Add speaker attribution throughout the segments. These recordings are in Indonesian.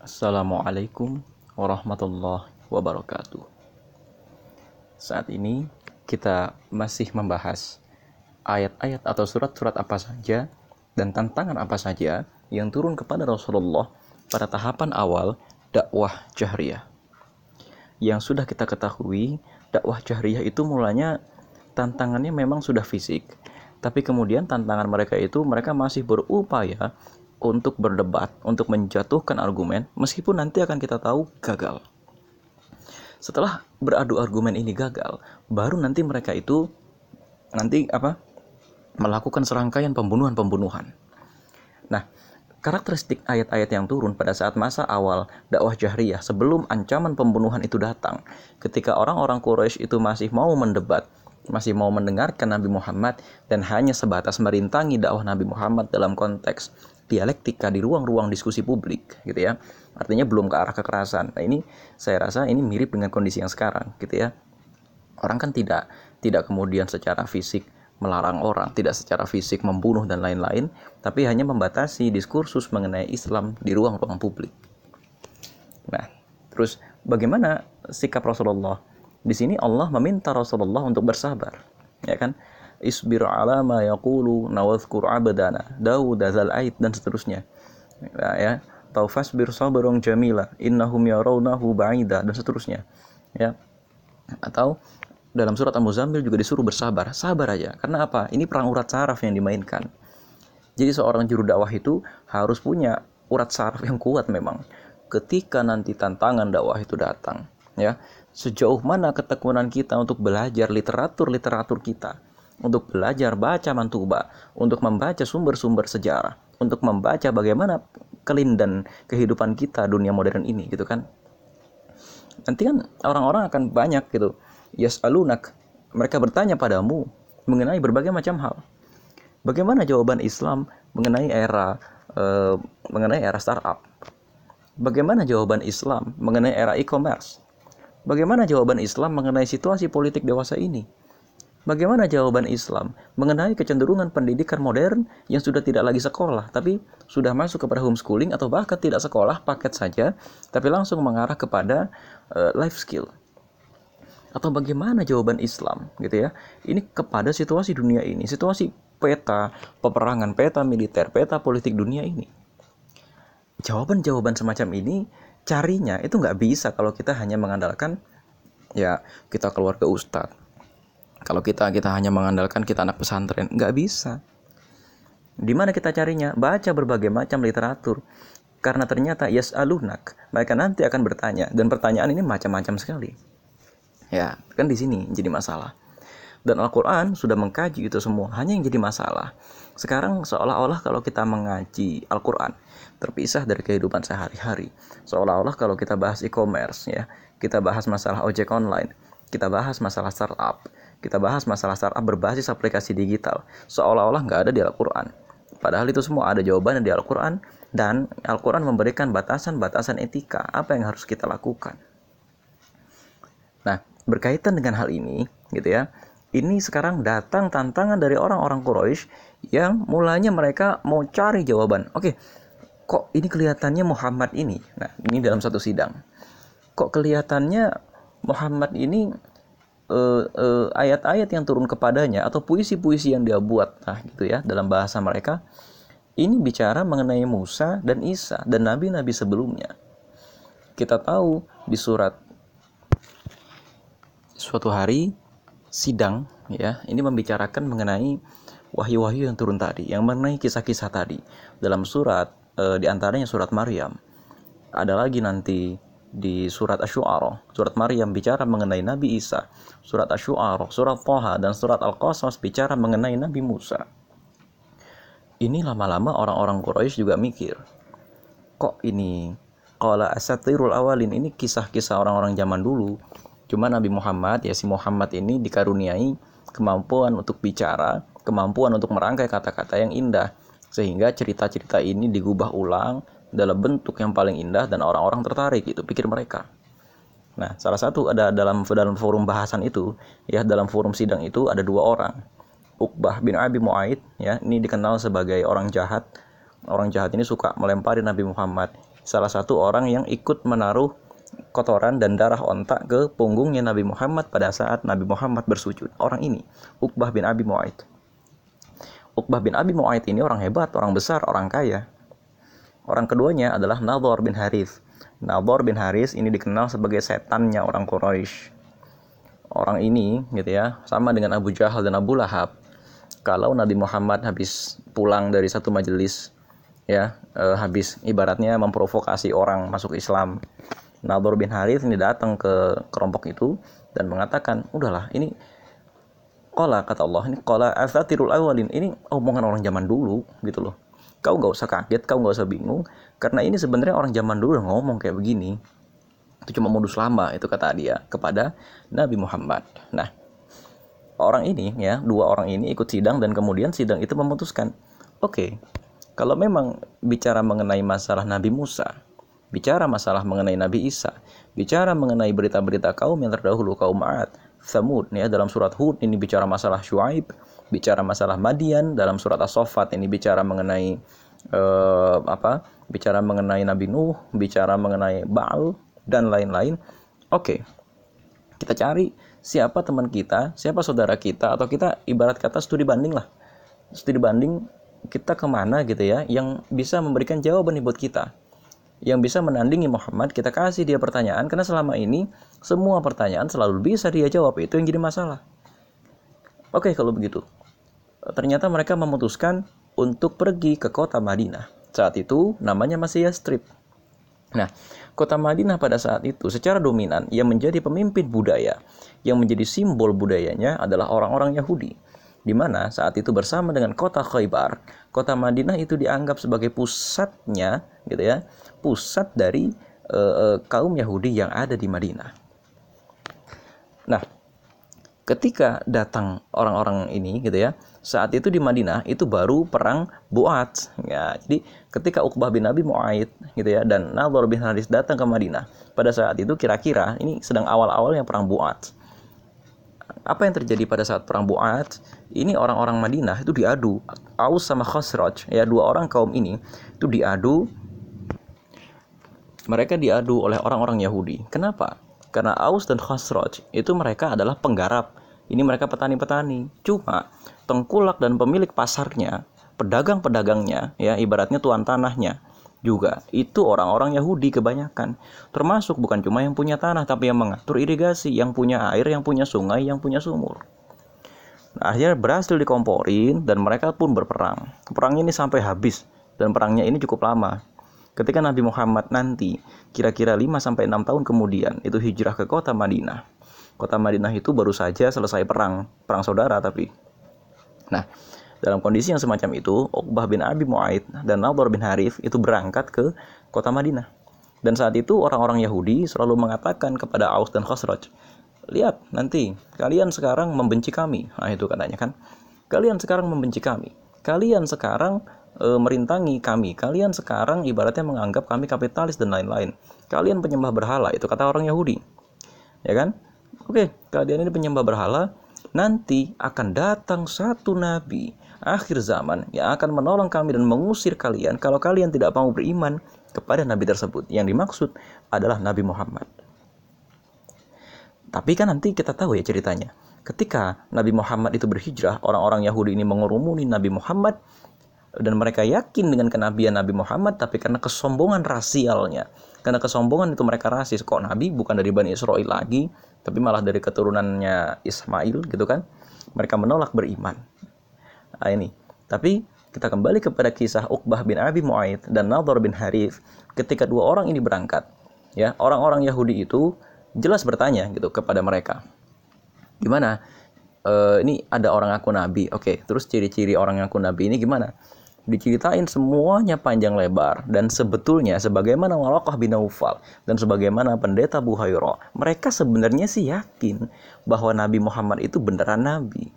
Speaker 1: Assalamualaikum warahmatullahi wabarakatuh. Saat ini kita masih membahas ayat-ayat atau surat-surat apa saja dan tantangan apa saja yang turun kepada Rasulullah pada tahapan awal dakwah jahriyah. Yang sudah kita ketahui, dakwah jahriyah itu mulanya tantangannya memang sudah fisik, tapi kemudian tantangan mereka itu mereka masih berupaya untuk berdebat, untuk menjatuhkan argumen, meskipun nanti akan kita tahu gagal. Setelah beradu argumen ini gagal, baru nanti mereka itu nanti apa? melakukan serangkaian pembunuhan-pembunuhan. Nah, karakteristik ayat-ayat yang turun pada saat masa awal dakwah jahriyah sebelum ancaman pembunuhan itu datang, ketika orang-orang Quraisy itu masih mau mendebat, masih mau mendengarkan Nabi Muhammad dan hanya sebatas merintangi dakwah Nabi Muhammad dalam konteks dialektika di ruang-ruang diskusi publik gitu ya. Artinya belum ke arah kekerasan. Nah ini saya rasa ini mirip dengan kondisi yang sekarang gitu ya. Orang kan tidak tidak kemudian secara fisik melarang orang tidak secara fisik membunuh dan lain-lain tapi hanya membatasi diskursus mengenai Islam di ruang-ruang publik. Nah terus bagaimana sikap Rasulullah di sini Allah meminta Rasulullah untuk bersabar ya kan? Isbir ala ma yaqulu nawazkur abdana Dawud zal ait dan seterusnya. Ya, ya. Taufasbir sabrun jamila innahum yarawnahu ba'ida dan seterusnya. Ya. Atau dalam surat Al-Muzammil juga disuruh bersabar. Sabar aja. Karena apa? Ini perang urat saraf yang dimainkan. Jadi seorang juru dakwah itu harus punya urat saraf yang kuat memang. Ketika nanti tantangan dakwah itu datang ya sejauh mana ketekunan kita untuk belajar literatur-literatur kita untuk belajar baca mantuba, untuk membaca sumber-sumber sejarah, untuk membaca bagaimana kelindan kehidupan kita dunia modern ini gitu kan. Nanti kan orang-orang akan banyak gitu. Yes alunak, mereka bertanya padamu mengenai berbagai macam hal. Bagaimana jawaban Islam mengenai era uh, mengenai era startup? Bagaimana jawaban Islam mengenai era e-commerce? Bagaimana jawaban Islam mengenai situasi politik dewasa ini? Bagaimana jawaban Islam mengenai kecenderungan pendidikan modern yang sudah tidak lagi sekolah, tapi sudah masuk kepada homeschooling atau bahkan tidak sekolah paket saja, tapi langsung mengarah kepada uh, life skill? Atau bagaimana jawaban Islam, gitu ya? Ini kepada situasi dunia ini, situasi peta peperangan, peta militer, peta politik dunia ini. Jawaban-jawaban semacam ini carinya itu nggak bisa kalau kita hanya mengandalkan ya kita keluar ke ustadz kalau kita kita hanya mengandalkan kita anak pesantren, nggak bisa. Di mana kita carinya? Baca berbagai macam literatur. Karena ternyata yes alunak, mereka nanti akan bertanya dan pertanyaan ini macam-macam sekali. Ya, kan di sini jadi masalah. Dan Al-Quran sudah mengkaji itu semua, hanya yang jadi masalah. Sekarang seolah-olah kalau kita mengaji Al-Quran, terpisah dari kehidupan sehari-hari. Seolah-olah kalau kita bahas e-commerce, ya, kita bahas masalah ojek online, kita bahas masalah startup, kita bahas masalah startup berbasis aplikasi digital seolah-olah nggak ada di Al-Quran. Padahal itu semua ada jawabannya di Al-Quran dan Al-Quran memberikan batasan-batasan etika apa yang harus kita lakukan. Nah berkaitan dengan hal ini gitu ya ini sekarang datang tantangan dari orang-orang Quraisy yang mulanya mereka mau cari jawaban. Oke kok ini kelihatannya Muhammad ini? Nah ini dalam satu sidang. Kok kelihatannya Muhammad ini uh, uh, ayat-ayat yang turun kepadanya atau puisi-puisi yang dia buat nah gitu ya dalam bahasa mereka ini bicara mengenai Musa dan Isa dan nabi-nabi sebelumnya. Kita tahu di surat suatu hari sidang ya ini membicarakan mengenai wahyu-wahyu yang turun tadi yang mengenai kisah-kisah tadi. Dalam surat e, di antaranya surat Maryam ada lagi nanti di surat Asy-Syu'ara. Surat Maryam bicara mengenai Nabi Isa. Surat Asy-Syu'ara, surat Thaha dan surat Al-Qasas bicara mengenai Nabi Musa. Ini lama-lama orang-orang Quraisy juga mikir, kok ini qala asatirul awalin ini kisah-kisah orang-orang zaman dulu. Cuma Nabi Muhammad ya si Muhammad ini dikaruniai kemampuan untuk bicara, kemampuan untuk merangkai kata-kata yang indah sehingga cerita-cerita ini digubah ulang dalam bentuk yang paling indah dan orang-orang tertarik itu pikir mereka. Nah, salah satu ada dalam dalam forum bahasan itu, ya dalam forum sidang itu ada dua orang. Uqbah bin Abi Muaid, ya ini dikenal sebagai orang jahat. Orang jahat ini suka melempari Nabi Muhammad salah satu orang yang ikut menaruh kotoran dan darah ontak ke punggungnya Nabi Muhammad pada saat Nabi Muhammad bersujud. Orang ini, Uqbah bin Abi Mu'aid. Uqbah bin Abi Mu'aid ini orang hebat, orang besar, orang kaya. Orang keduanya adalah Nador bin Harith. Nador bin Haris ini dikenal sebagai setannya orang Quraisy. Orang ini gitu ya, sama dengan Abu Jahal dan Abu Lahab. Kalau Nabi Muhammad habis pulang dari satu majelis ya, eh, habis ibaratnya memprovokasi orang masuk Islam. Nador bin Harith ini datang ke kelompok itu dan mengatakan, "Udahlah, ini Kola kata Allah ini kola asatirul awalin ini omongan orang zaman dulu gitu loh. Kau gak usah kaget kau gak usah bingung karena ini sebenarnya orang zaman dulu ngomong kayak begini. Itu cuma modus lama itu kata dia kepada Nabi Muhammad. Nah orang ini ya dua orang ini ikut sidang dan kemudian sidang itu memutuskan oke okay, kalau memang bicara mengenai masalah Nabi Musa bicara masalah mengenai Nabi Isa bicara mengenai berita-berita kaum yang terdahulu kaum Ad Thamud ya dalam surat Hud ini bicara masalah Shu'aib bicara masalah Madian dalam surat As-Saffat ini bicara mengenai uh, apa? Bicara mengenai Nabi Nuh, bicara mengenai Baal dan lain-lain. Oke. Kita cari siapa teman kita, siapa saudara kita atau kita ibarat kata studi banding lah. Studi banding kita ke mana gitu ya yang bisa memberikan jawaban buat kita yang bisa menandingi Muhammad kita kasih dia pertanyaan karena selama ini semua pertanyaan selalu bisa dia jawab itu yang jadi masalah oke kalau begitu ternyata mereka memutuskan untuk pergi ke kota Madinah. Saat itu namanya masih Yastrib. Nah, kota Madinah pada saat itu secara dominan yang menjadi pemimpin budaya, yang menjadi simbol budayanya adalah orang-orang Yahudi. Di mana saat itu bersama dengan kota Khaybar, kota Madinah itu dianggap sebagai pusatnya, gitu ya, pusat dari uh, kaum Yahudi yang ada di Madinah. Nah, ketika datang orang-orang ini, gitu ya, saat itu di Madinah itu baru perang Buat ya jadi ketika Uqbah bin Abi Muaid gitu ya dan Nadhar bin Haris datang ke Madinah pada saat itu kira-kira ini sedang awal-awalnya perang Buat apa yang terjadi pada saat perang Buat ini orang-orang Madinah itu diadu. Aus sama Khosroj ya dua orang kaum ini itu diadu. Mereka diadu oleh orang-orang Yahudi. Kenapa? Karena Aus dan Khosroj itu mereka adalah penggarap. Ini mereka petani-petani. Cuma tengkulak dan pemilik pasarnya, pedagang-pedagangnya, ya ibaratnya tuan tanahnya juga itu orang-orang Yahudi kebanyakan. Termasuk bukan cuma yang punya tanah tapi yang mengatur irigasi yang punya air yang punya sungai yang punya sumur. Nah, akhirnya berhasil dikomporin dan mereka pun berperang. Perang ini sampai habis dan perangnya ini cukup lama. Ketika Nabi Muhammad nanti kira-kira 5 sampai 6 tahun kemudian itu hijrah ke kota Madinah. Kota Madinah itu baru saja selesai perang perang saudara tapi. Nah, dalam kondisi yang semacam itu, Uqbah bin Abi Mu'aid dan Nadhr bin Harith itu berangkat ke kota Madinah. Dan saat itu orang-orang Yahudi selalu mengatakan kepada Aus dan Khosroj, lihat nanti kalian sekarang membenci kami. Nah itu katanya kan, kalian sekarang membenci kami. Kalian sekarang e, merintangi kami. Kalian sekarang ibaratnya menganggap kami kapitalis dan lain-lain. Kalian penyembah berhala, itu kata orang Yahudi. Ya kan? Oke, kalian ini penyembah berhala, nanti akan datang satu nabi akhir zaman yang akan menolong kami dan mengusir kalian kalau kalian tidak mau beriman kepada nabi tersebut. Yang dimaksud adalah Nabi Muhammad. Tapi kan nanti kita tahu ya ceritanya. Ketika Nabi Muhammad itu berhijrah, orang-orang Yahudi ini mengurumuni Nabi Muhammad dan mereka yakin dengan kenabian Nabi Muhammad tapi karena kesombongan rasialnya karena kesombongan itu mereka rasis kok Nabi bukan dari Bani Israel lagi tapi malah dari keturunannya Ismail gitu kan mereka menolak beriman ini. Tapi kita kembali kepada kisah Uqbah bin Abi Mu'aid dan Nadhr bin Harith ketika dua orang ini berangkat ya. Orang-orang Yahudi itu jelas bertanya gitu kepada mereka gimana? E, ini ada orang aku nabi. Oke terus ciri-ciri orang aku nabi ini gimana? Diceritain semuanya panjang lebar dan sebetulnya sebagaimana Walaqah bin Naufal dan sebagaimana pendeta Buhairo mereka sebenarnya sih yakin bahwa Nabi Muhammad itu beneran nabi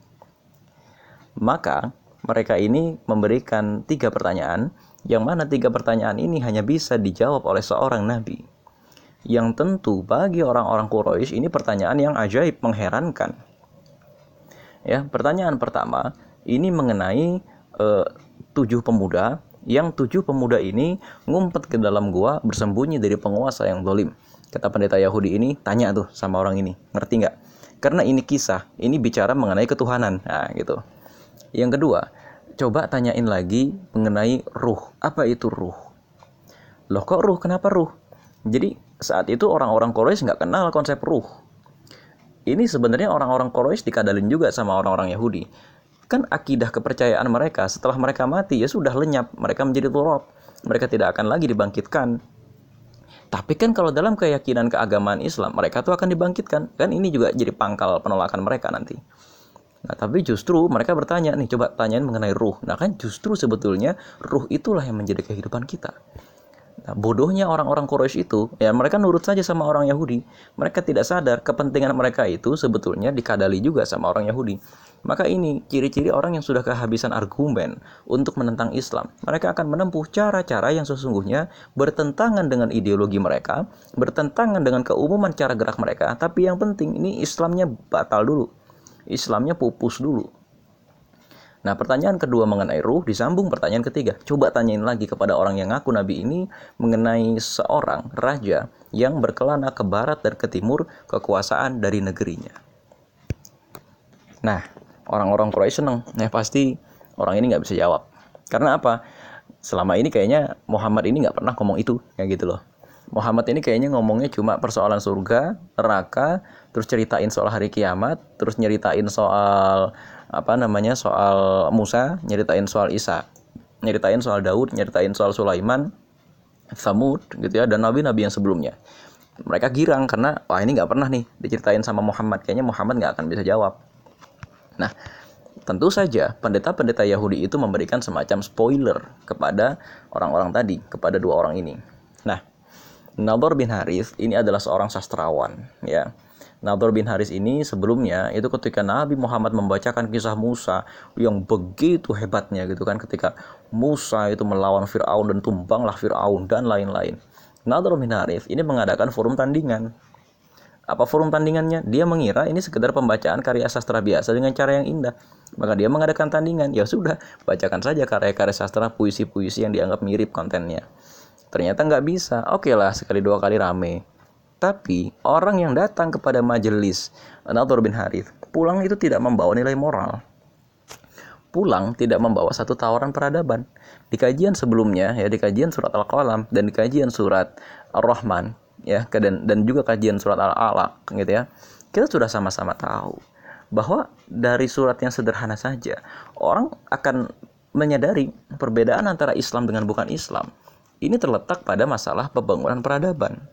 Speaker 1: maka mereka ini memberikan tiga pertanyaan yang mana tiga pertanyaan ini hanya bisa dijawab oleh seorang nabi yang tentu bagi orang-orang Quraisy ini pertanyaan yang ajaib mengherankan ya pertanyaan pertama ini mengenai uh, tujuh pemuda yang tujuh pemuda ini ngumpet ke dalam gua bersembunyi dari penguasa yang dolim. Kata pendeta Yahudi ini, tanya tuh sama orang ini, ngerti nggak? Karena ini kisah, ini bicara mengenai ketuhanan. Nah, gitu. Yang kedua, coba tanyain lagi mengenai ruh. Apa itu ruh? Loh kok ruh? Kenapa ruh? Jadi saat itu orang-orang Quraisy nggak kenal konsep ruh. Ini sebenarnya orang-orang Quraisy dikadalin juga sama orang-orang Yahudi kan akidah kepercayaan mereka setelah mereka mati ya sudah lenyap mereka menjadi turab mereka tidak akan lagi dibangkitkan tapi kan kalau dalam keyakinan keagamaan Islam mereka tuh akan dibangkitkan kan ini juga jadi pangkal penolakan mereka nanti Nah, tapi justru mereka bertanya nih, coba tanyain mengenai ruh. Nah, kan justru sebetulnya ruh itulah yang menjadi kehidupan kita. Nah, bodohnya orang-orang Quraisy itu, ya mereka nurut saja sama orang Yahudi. Mereka tidak sadar kepentingan mereka itu sebetulnya dikadali juga sama orang Yahudi. Maka ini ciri-ciri orang yang sudah kehabisan argumen untuk menentang Islam. Mereka akan menempuh cara-cara yang sesungguhnya bertentangan dengan ideologi mereka, bertentangan dengan keumuman cara gerak mereka, tapi yang penting ini Islamnya batal dulu. Islamnya pupus dulu. Nah, pertanyaan kedua mengenai ruh disambung pertanyaan ketiga. Coba tanyain lagi kepada orang yang ngaku nabi ini mengenai seorang raja yang berkelana ke barat dan ke timur kekuasaan dari negerinya. Nah, orang-orang Quraisy seneng ya pasti orang ini nggak bisa jawab karena apa selama ini kayaknya Muhammad ini nggak pernah ngomong itu kayak gitu loh Muhammad ini kayaknya ngomongnya cuma persoalan surga, neraka, terus ceritain soal hari kiamat, terus nyeritain soal apa namanya soal Musa, nyeritain soal Isa, nyeritain soal Daud, nyeritain soal Sulaiman, Samud gitu ya dan nabi-nabi yang sebelumnya. Mereka girang karena wah ini nggak pernah nih diceritain sama Muhammad, kayaknya Muhammad nggak akan bisa jawab. Nah, tentu saja pendeta-pendeta Yahudi itu memberikan semacam spoiler kepada orang-orang tadi, kepada dua orang ini. Nah, Nador bin Haris ini adalah seorang sastrawan, ya. Nador bin Haris ini sebelumnya itu ketika Nabi Muhammad membacakan kisah Musa yang begitu hebatnya gitu kan ketika Musa itu melawan Firaun dan tumbanglah Firaun dan lain-lain. Nador bin Haris ini mengadakan forum tandingan apa forum tandingannya? Dia mengira ini sekedar pembacaan karya sastra biasa dengan cara yang indah. Maka dia mengadakan tandingan. Ya sudah, bacakan saja karya-karya sastra puisi-puisi yang dianggap mirip kontennya. Ternyata nggak bisa. Oke lah, sekali dua kali rame. Tapi orang yang datang kepada majelis Nathur bin Harith pulang itu tidak membawa nilai moral. Pulang tidak membawa satu tawaran peradaban. Di kajian sebelumnya ya di kajian surat Al-Qalam dan di kajian surat Ar-Rahman ya dan dan juga kajian surat al-alaq gitu ya kita sudah sama-sama tahu bahwa dari surat yang sederhana saja orang akan menyadari perbedaan antara Islam dengan bukan Islam ini terletak pada masalah pembangunan peradaban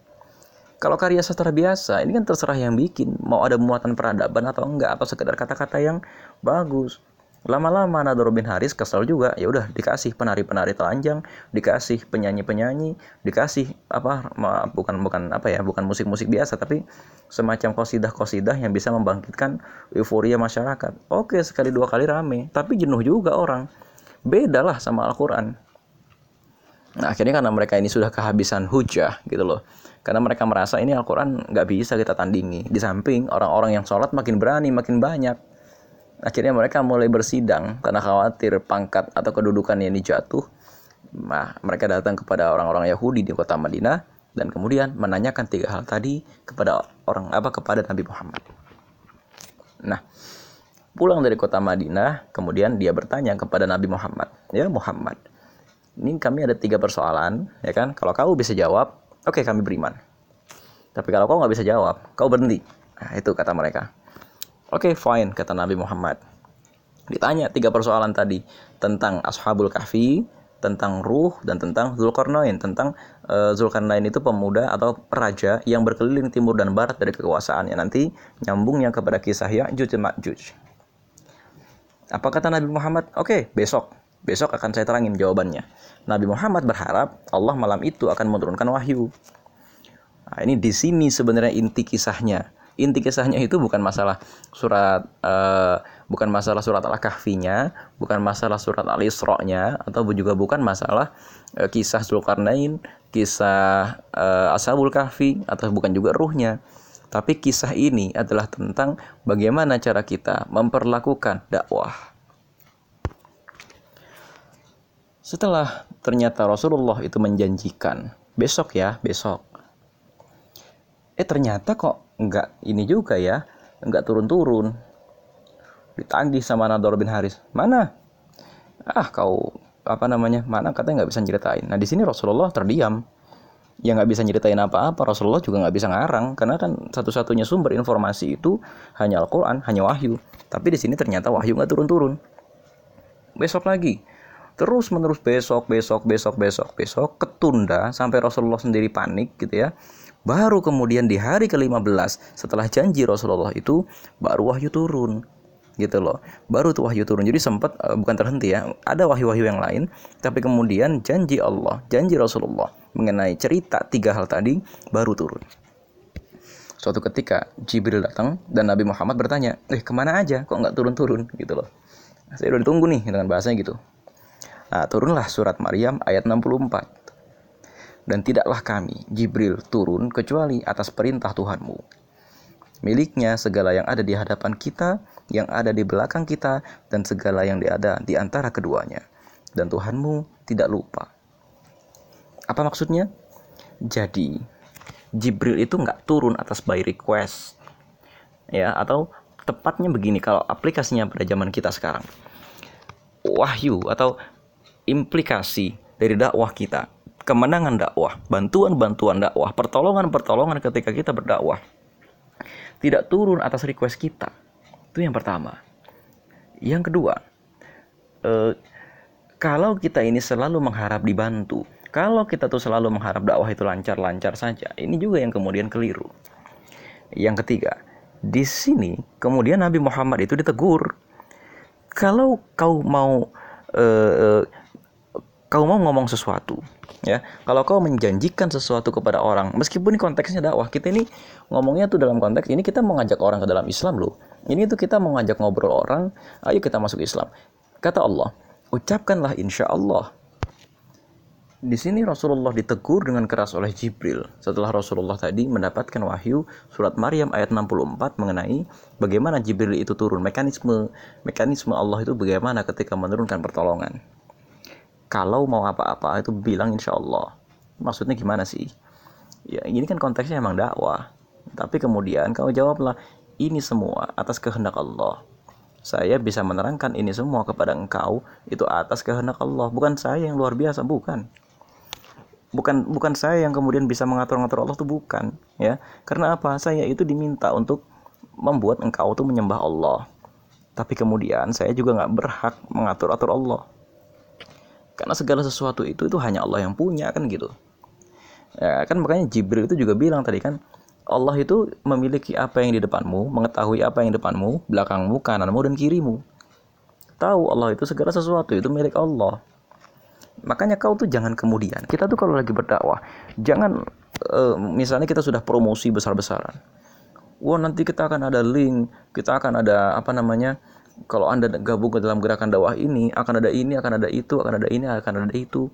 Speaker 1: kalau karya sastra biasa ini kan terserah yang bikin. Mau ada muatan peradaban atau enggak atau sekedar kata-kata yang bagus. Lama-lama Nador bin Haris kesal juga. Ya udah dikasih penari-penari telanjang dikasih penyanyi-penyanyi dikasih apa bukan bukan apa ya bukan musik-musik biasa tapi semacam kosidah-kosidah yang bisa membangkitkan euforia masyarakat. Oke sekali dua kali rame tapi jenuh juga orang. Beda lah sama Al-Quran nah akhirnya karena mereka ini sudah kehabisan hujah gitu loh karena mereka merasa ini Al-Quran nggak bisa kita tandingi di samping orang-orang yang sholat makin berani makin banyak Akhirnya mereka mulai bersidang karena khawatir pangkat atau kedudukan yang dijatuh. Nah, mereka datang kepada orang-orang Yahudi di kota Madinah dan kemudian menanyakan tiga hal tadi kepada orang apa kepada Nabi Muhammad. Nah, pulang dari kota Madinah, kemudian dia bertanya kepada Nabi Muhammad, ya Muhammad, ini kami ada tiga persoalan, ya kan? Kalau kau bisa jawab, oke okay, kami beriman. Tapi kalau kau nggak bisa jawab, kau berhenti. Nah, itu kata mereka. Oke, okay, fine, kata Nabi Muhammad. Ditanya tiga persoalan tadi tentang Ashabul Kahfi, tentang ruh, dan tentang Zulkarnain. Tentang uh, Zulkarnain itu pemuda atau raja yang berkeliling timur dan barat dari kekuasaannya. Nanti nyambungnya kepada kisah Ya'juj dan Ma'juj. Apa kata Nabi Muhammad? Oke, okay, besok. Besok akan saya terangin jawabannya. Nabi Muhammad berharap Allah malam itu akan menurunkan wahyu. Nah, ini di sini sebenarnya inti kisahnya inti kisahnya itu bukan masalah surat uh, bukan masalah surat al-kahfinya bukan masalah surat al-isra-nya atau juga bukan masalah uh, kisah Zulkarnain kisah uh, ashabul kahfi atau bukan juga ruhnya tapi kisah ini adalah tentang bagaimana cara kita memperlakukan dakwah setelah ternyata Rasulullah itu menjanjikan besok ya besok. Eh ternyata kok nggak ini juga ya nggak turun-turun. Ditagih sama Nador bin Haris mana? Ah kau apa namanya mana? Katanya nggak bisa ceritain nah di sini Rasulullah terdiam. Yang nggak bisa nyeritain apa-apa Rasulullah juga nggak bisa ngarang. Karena kan satu-satunya sumber informasi itu hanya Al-Quran hanya wahyu. Tapi di sini ternyata wahyu nggak turun-turun. Besok lagi terus menerus besok besok besok besok besok ketunda sampai Rasulullah sendiri panik gitu ya. Baru kemudian di hari ke-15 setelah janji Rasulullah itu baru wahyu turun gitu loh. Baru tuh wahyu turun. Jadi sempat uh, bukan terhenti ya ada wahyu-wahyu yang lain tapi kemudian janji Allah janji Rasulullah mengenai cerita tiga hal tadi baru turun. Suatu ketika Jibril datang dan Nabi Muhammad bertanya eh ke mana aja? Kok nggak turun-turun? gitu loh. Saya udah ditunggu nih dengan bahasanya gitu nah turunlah surat Maryam ayat 64 dan tidaklah kami, Jibril, turun kecuali atas perintah Tuhanmu. Miliknya segala yang ada di hadapan kita, yang ada di belakang kita, dan segala yang ada di antara keduanya. Dan Tuhanmu tidak lupa. Apa maksudnya? Jadi, Jibril itu nggak turun atas by request. Ya, atau tepatnya begini, kalau aplikasinya pada zaman kita sekarang. Wahyu atau implikasi dari dakwah kita kemenangan dakwah, bantuan-bantuan dakwah, pertolongan-pertolongan ketika kita berdakwah tidak turun atas request kita. Itu yang pertama. Yang kedua, eh, kalau kita ini selalu mengharap dibantu, kalau kita tuh selalu mengharap dakwah itu lancar-lancar saja, ini juga yang kemudian keliru. Yang ketiga, di sini kemudian Nabi Muhammad itu ditegur. Kalau kau mau eh, kau mau ngomong sesuatu ya. Kalau kau menjanjikan sesuatu kepada orang meskipun konteksnya dakwah kita ini ngomongnya tuh dalam konteks ini kita mau ngajak orang ke dalam Islam loh. Ini tuh kita mau ngajak ngobrol orang ayo kita masuk Islam. Kata Allah ucapkanlah insya Allah. Di sini Rasulullah ditegur dengan keras oleh Jibril setelah Rasulullah tadi mendapatkan wahyu surat Maryam ayat 64 mengenai bagaimana Jibril itu turun. Mekanisme mekanisme Allah itu bagaimana ketika menurunkan pertolongan kalau mau apa-apa itu bilang insya Allah maksudnya gimana sih? Ya ini kan konteksnya emang dakwah. Tapi kemudian kamu jawablah ini semua atas kehendak Allah. Saya bisa menerangkan ini semua kepada engkau itu atas kehendak Allah. Bukan saya yang luar biasa bukan. Bukan bukan saya yang kemudian bisa mengatur-ngatur Allah itu bukan ya. Karena apa? Saya itu diminta untuk membuat engkau tuh menyembah Allah. Tapi kemudian saya juga nggak berhak mengatur-atur Allah karena segala sesuatu itu itu hanya Allah yang punya kan gitu. Ya kan makanya Jibril itu juga bilang tadi kan Allah itu memiliki apa yang di depanmu mengetahui apa yang di depanmu belakangmu kananmu dan kirimu. Tahu Allah itu segala sesuatu itu milik Allah. Makanya kau tuh jangan kemudian. Kita tuh kalau lagi berdakwah jangan uh, misalnya kita sudah promosi besar-besaran. Wah nanti kita akan ada link kita akan ada apa namanya kalau Anda gabung ke dalam gerakan dakwah ini, akan ada ini, akan ada itu, akan ada ini, akan ada itu.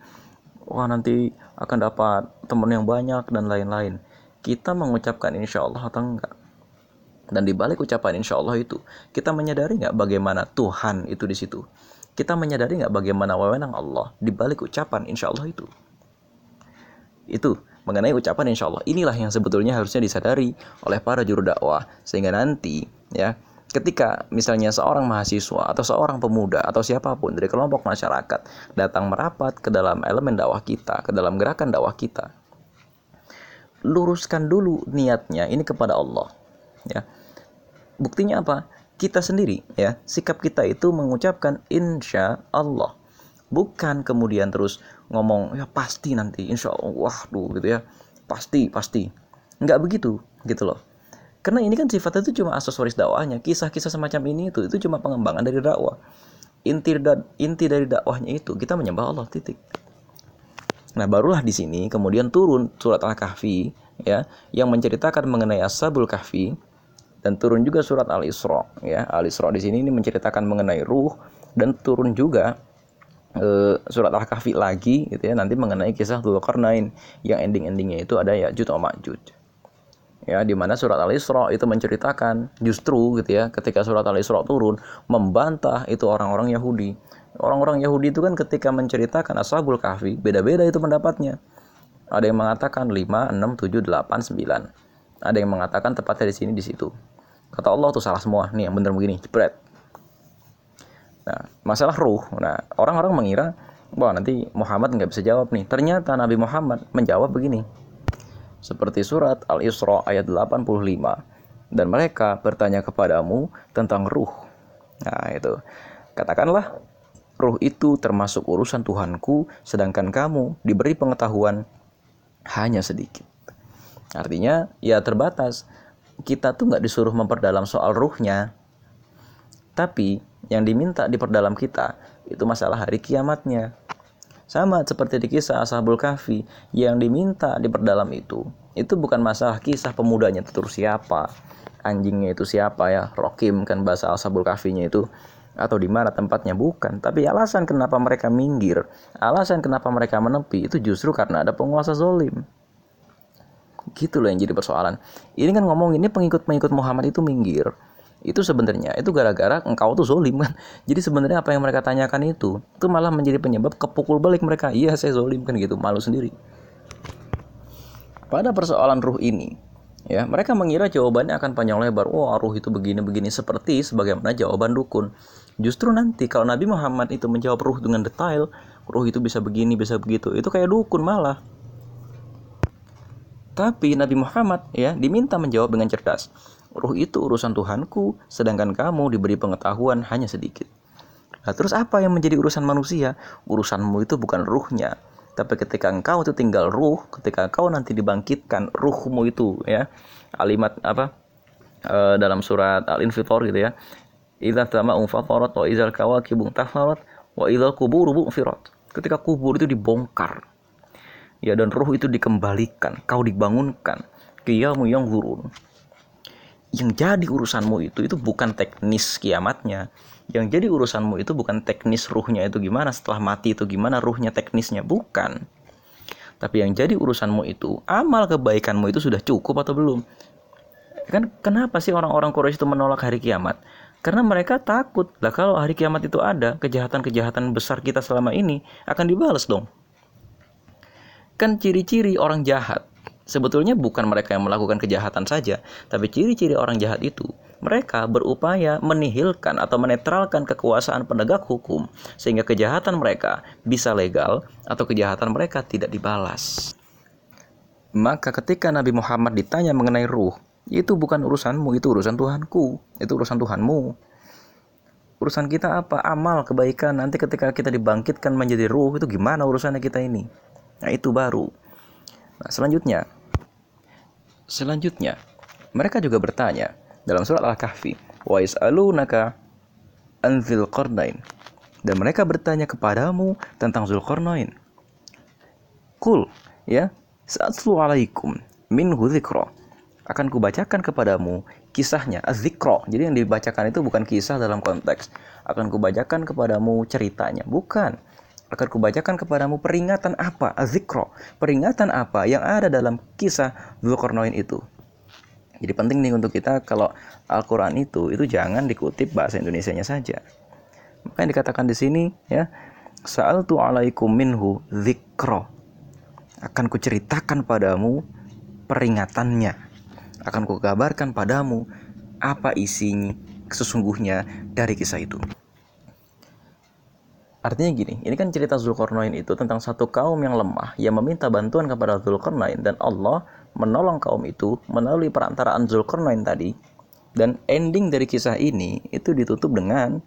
Speaker 1: Wah, nanti akan dapat teman yang banyak dan lain-lain. Kita mengucapkan insya Allah atau enggak? Dan di balik ucapan insya Allah itu, kita menyadari nggak bagaimana Tuhan itu di situ? Kita menyadari nggak bagaimana wewenang Allah di balik ucapan insya Allah itu? Itu mengenai ucapan insya Allah. Inilah yang sebetulnya harusnya disadari oleh para juru dakwah. Sehingga nanti ya ketika misalnya seorang mahasiswa atau seorang pemuda atau siapa pun dari kelompok masyarakat datang merapat ke dalam elemen dakwah kita, ke dalam gerakan dakwah kita, luruskan dulu niatnya ini kepada Allah. Ya, buktinya apa? Kita sendiri, ya, sikap kita itu mengucapkan insya Allah, bukan kemudian terus ngomong ya pasti nanti, insya Allah, tuh gitu ya, pasti pasti, nggak begitu, gitu loh karena ini kan sifatnya itu cuma aksesoris dakwahnya. Kisah-kisah semacam ini itu itu cuma pengembangan dari dakwah. Inti inti dari dakwahnya itu kita menyembah Allah titik. Nah, barulah di sini kemudian turun surat Al-Kahfi ya yang menceritakan mengenai Ashabul Kahfi dan turun juga surat Al-Isra ya. Al-Isra di sini ini menceritakan mengenai ruh dan turun juga uh, surat Al-Kahfi lagi gitu ya nanti mengenai kisah Dzulqarnain yang ending-endingnya itu ada ya Jud Ma'juj ya di mana surat Al-Isra itu menceritakan justru gitu ya ketika surat Al-Isra turun membantah itu orang-orang Yahudi Orang-orang Yahudi itu kan ketika menceritakan Ashabul Kahfi, beda-beda itu pendapatnya. Ada yang mengatakan 5, 6, 7, 8, 9. Ada yang mengatakan tepatnya di sini di situ. Kata Allah tuh salah semua. Nih yang bener begini, jepret. Nah, masalah ruh. Nah, orang-orang mengira bahwa nanti Muhammad nggak bisa jawab nih. Ternyata Nabi Muhammad menjawab begini. Seperti surat Al-Isra ayat 85. Dan mereka bertanya kepadamu tentang ruh. Nah, itu. Katakanlah, Ruh itu termasuk urusan Tuhanku, sedangkan kamu diberi pengetahuan hanya sedikit. Artinya, ya terbatas. Kita tuh nggak disuruh memperdalam soal ruhnya, tapi yang diminta diperdalam kita itu masalah hari kiamatnya. Sama seperti di kisah Ashabul Kahfi, yang diminta diperdalam itu, itu bukan masalah kisah pemudanya itu siapa, anjingnya itu siapa ya, Rokim kan bahasa Ashabul Kahfinya itu, atau di mana tempatnya bukan. Tapi alasan kenapa mereka minggir alasan kenapa mereka menepi itu justru karena ada penguasa zolim. Gitu loh yang jadi persoalan. Ini kan ngomong ini pengikut-pengikut Muhammad itu minggir itu sebenarnya itu gara-gara engkau tuh zolim kan jadi sebenarnya apa yang mereka tanyakan itu itu malah menjadi penyebab kepukul balik mereka iya saya zolim kan gitu malu sendiri pada persoalan ruh ini Ya, mereka mengira jawabannya akan panjang lebar. Oh, ruh itu begini-begini seperti sebagaimana jawaban dukun. Justru nanti kalau Nabi Muhammad itu menjawab ruh dengan detail, ruh itu bisa begini, bisa begitu, itu kayak dukun malah. Tapi Nabi Muhammad ya diminta menjawab dengan cerdas. Ruh itu urusan Tuhanku, sedangkan kamu diberi pengetahuan hanya sedikit. Nah, terus apa yang menjadi urusan manusia? Urusanmu itu bukan ruhnya, tapi ketika engkau itu tinggal ruh, ketika engkau nanti dibangkitkan ruhmu itu ya, kalimat apa e, dalam surat Al-Infitor gitu ya idza tama'u fatarat wa idzal kawakibu tafarat wa idzal kuburu bu'firat. Ketika kubur itu dibongkar. Ya dan ruh itu dikembalikan, kau dibangunkan. Qiyamu yang gurun. Yang jadi urusanmu itu itu bukan teknis kiamatnya. Yang jadi urusanmu itu bukan teknis ruhnya itu gimana setelah mati itu gimana ruhnya teknisnya bukan. Tapi yang jadi urusanmu itu amal kebaikanmu itu sudah cukup atau belum? Kan kenapa sih orang-orang Quraisy itu menolak hari kiamat? Karena mereka takut. Lah kalau hari kiamat itu ada, kejahatan-kejahatan besar kita selama ini akan dibalas dong. Kan ciri-ciri orang jahat sebetulnya bukan mereka yang melakukan kejahatan saja, tapi ciri-ciri orang jahat itu mereka berupaya menihilkan atau menetralkan kekuasaan penegak hukum sehingga kejahatan mereka bisa legal atau kejahatan mereka tidak dibalas. Maka ketika Nabi Muhammad ditanya mengenai ruh, itu bukan urusanmu, itu urusan Tuhanku, itu urusan Tuhanmu. Urusan kita apa? Amal, kebaikan. Nanti ketika kita dibangkitkan menjadi ruh, itu gimana urusannya kita ini? Nah, itu baru. Nah, selanjutnya. Selanjutnya, mereka juga bertanya dalam surat Al-Kahfi, "Wa yas'alunaka an Qarnain." Dan mereka bertanya kepadamu tentang Zulkarnain. Kul, ya, sa'atlu alaikum minhu dzikra. Akan kubacakan kepadamu kisahnya azikro jadi yang dibacakan itu bukan kisah dalam konteks. Akan kubacakan kepadamu ceritanya. Bukan akan kubacakan kepadamu peringatan apa? Azikro peringatan apa yang ada dalam kisah Zulkarnain itu? Jadi penting nih untuk kita kalau Al-Quran itu itu jangan dikutip bahasa Indonesia-nya saja. Maka yang dikatakan di sini ya saal tu alaikum minhu zikro. Akan kuceritakan padamu peringatannya. Akan kukabarkan padamu apa isinya sesungguhnya dari kisah itu. Artinya gini, ini kan cerita Zulkarnain itu tentang satu kaum yang lemah yang meminta bantuan kepada Zulkarnain dan Allah menolong kaum itu melalui perantaraan Zulkarnain tadi. Dan ending dari kisah ini itu ditutup dengan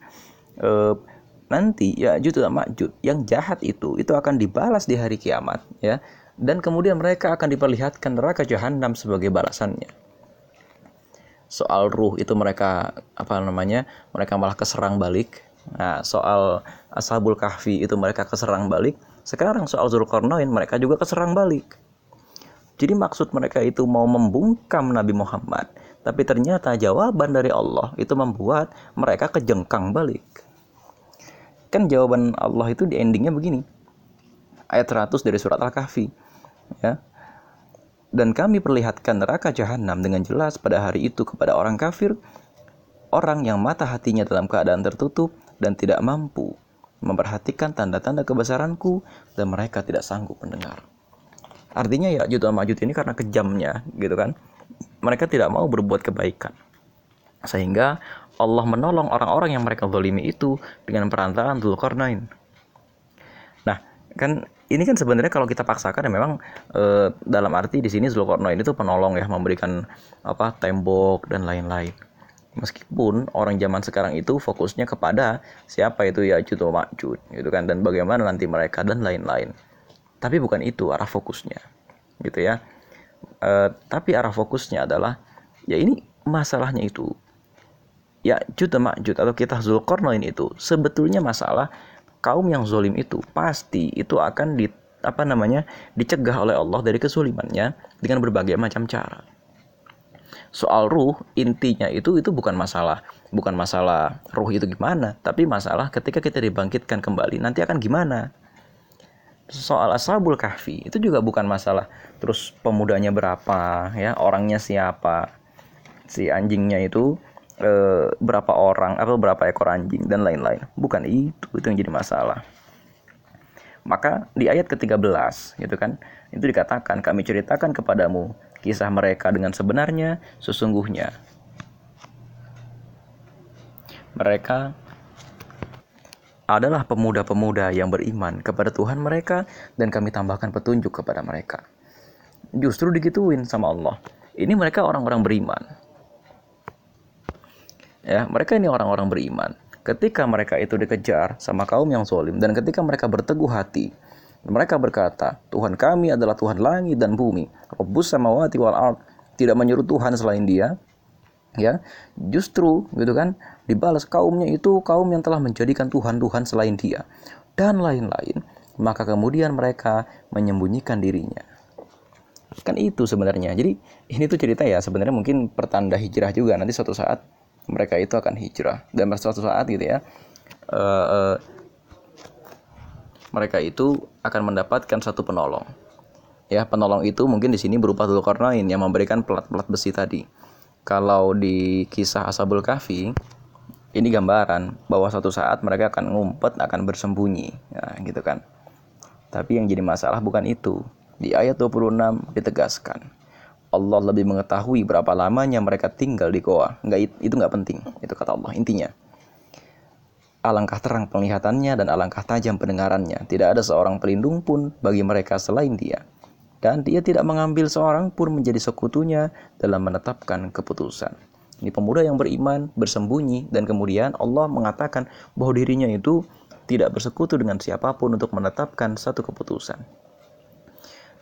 Speaker 1: uh, nanti ya Jud dan Makjud yang jahat itu itu akan dibalas di hari kiamat ya. Dan kemudian mereka akan diperlihatkan neraka jahanam sebagai balasannya. Soal ruh itu mereka apa namanya mereka malah keserang balik nah soal ashabul kahfi itu mereka keserang balik sekarang soal Zulkarnain mereka juga keserang balik. Jadi maksud mereka itu mau membungkam Nabi Muhammad tapi ternyata jawaban dari Allah itu membuat mereka kejengkang balik. Kan jawaban Allah itu di endingnya begini ayat 100 dari surat Al-Kahfi ya. Dan kami perlihatkan neraka jahanam dengan jelas pada hari itu kepada orang kafir, orang yang mata hatinya dalam keadaan tertutup dan tidak mampu memperhatikan tanda-tanda kebesaranku dan mereka tidak sanggup mendengar. Artinya ya Ya'juj Ma'juj ini karena kejamnya gitu kan. Mereka tidak mau berbuat kebaikan. Sehingga Allah menolong orang-orang yang mereka zalimi itu dengan perantaraan Dzulkarnain. Nah, kan ini kan sebenarnya kalau kita paksakan ya memang e, dalam arti di sini Zulkarnain itu penolong ya memberikan apa tembok dan lain-lain. Meskipun orang zaman sekarang itu fokusnya kepada siapa itu ya atau Ma'jud gitu kan dan bagaimana nanti mereka dan lain-lain. Tapi bukan itu arah fokusnya. Gitu ya. E, tapi arah fokusnya adalah ya ini masalahnya itu ya Jud Ma'jud atau kita Zulkarnain itu sebetulnya masalah kaum yang zolim itu pasti itu akan di apa namanya dicegah oleh Allah dari kesulimannya dengan berbagai macam cara. Soal ruh intinya itu itu bukan masalah bukan masalah ruh itu gimana, tapi masalah ketika kita dibangkitkan kembali nanti akan gimana. Soal ashabul kahfi itu juga bukan masalah terus pemudanya berapa ya, orangnya siapa. Si anjingnya itu e, berapa orang atau berapa ekor anjing dan lain-lain. Bukan itu itu yang jadi masalah. Maka di ayat ke-13 gitu kan, itu dikatakan kami ceritakan kepadamu kisah mereka dengan sebenarnya sesungguhnya mereka adalah pemuda-pemuda yang beriman kepada Tuhan mereka dan kami tambahkan petunjuk kepada mereka. Justru digituin sama Allah. Ini mereka orang-orang beriman ya mereka ini orang-orang beriman ketika mereka itu dikejar sama kaum yang zolim dan ketika mereka berteguh hati mereka berkata Tuhan kami adalah Tuhan langit dan bumi. Rabbus samawati wal ard. Tidak menyuruh Tuhan selain dia. Ya justru gitu kan dibalas kaumnya itu kaum yang telah menjadikan Tuhan-Tuhan selain dia. Dan lain-lain maka kemudian mereka menyembunyikan dirinya. Kan itu sebenarnya. Jadi ini tuh cerita ya sebenarnya mungkin pertanda hijrah juga. Nanti suatu saat mereka itu akan hijrah. Dan suatu saat gitu ya uh, uh, mereka itu akan mendapatkan satu penolong ya penolong itu mungkin di sini berupa Dzulkarnain yang memberikan pelat-pelat besi tadi kalau di kisah Ashabul Kahfi ini gambaran bahwa suatu saat mereka akan ngumpet akan bersembunyi ya, gitu kan tapi yang jadi masalah bukan itu di ayat 26 ditegaskan Allah lebih mengetahui berapa lamanya mereka tinggal di goa. Enggak itu nggak penting. Itu kata Allah intinya. Alangkah terang penglihatannya dan alangkah tajam pendengarannya. Tidak ada seorang pelindung pun bagi mereka selain dia. Dan dia tidak mengambil seorang pun menjadi sekutunya dalam menetapkan keputusan. Ini pemuda yang beriman, bersembunyi, dan kemudian Allah mengatakan bahwa dirinya itu tidak bersekutu dengan siapa pun untuk menetapkan satu keputusan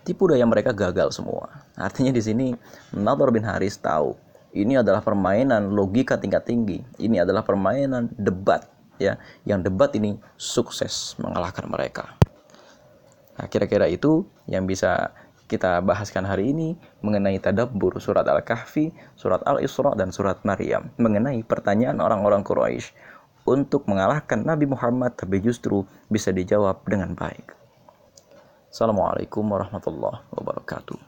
Speaker 1: tipu daya mereka gagal semua. Artinya di sini Nador bin Haris tahu ini adalah permainan logika tingkat tinggi. Ini adalah permainan debat ya, yang debat ini sukses mengalahkan mereka. Nah, kira-kira itu yang bisa kita bahaskan hari ini mengenai tadabbur surat Al-Kahfi, surat Al-Isra dan surat Maryam mengenai pertanyaan orang-orang Quraisy untuk mengalahkan Nabi Muhammad tapi justru bisa dijawab dengan baik. Assalamualaikum warahmatullahi wabarakatuh.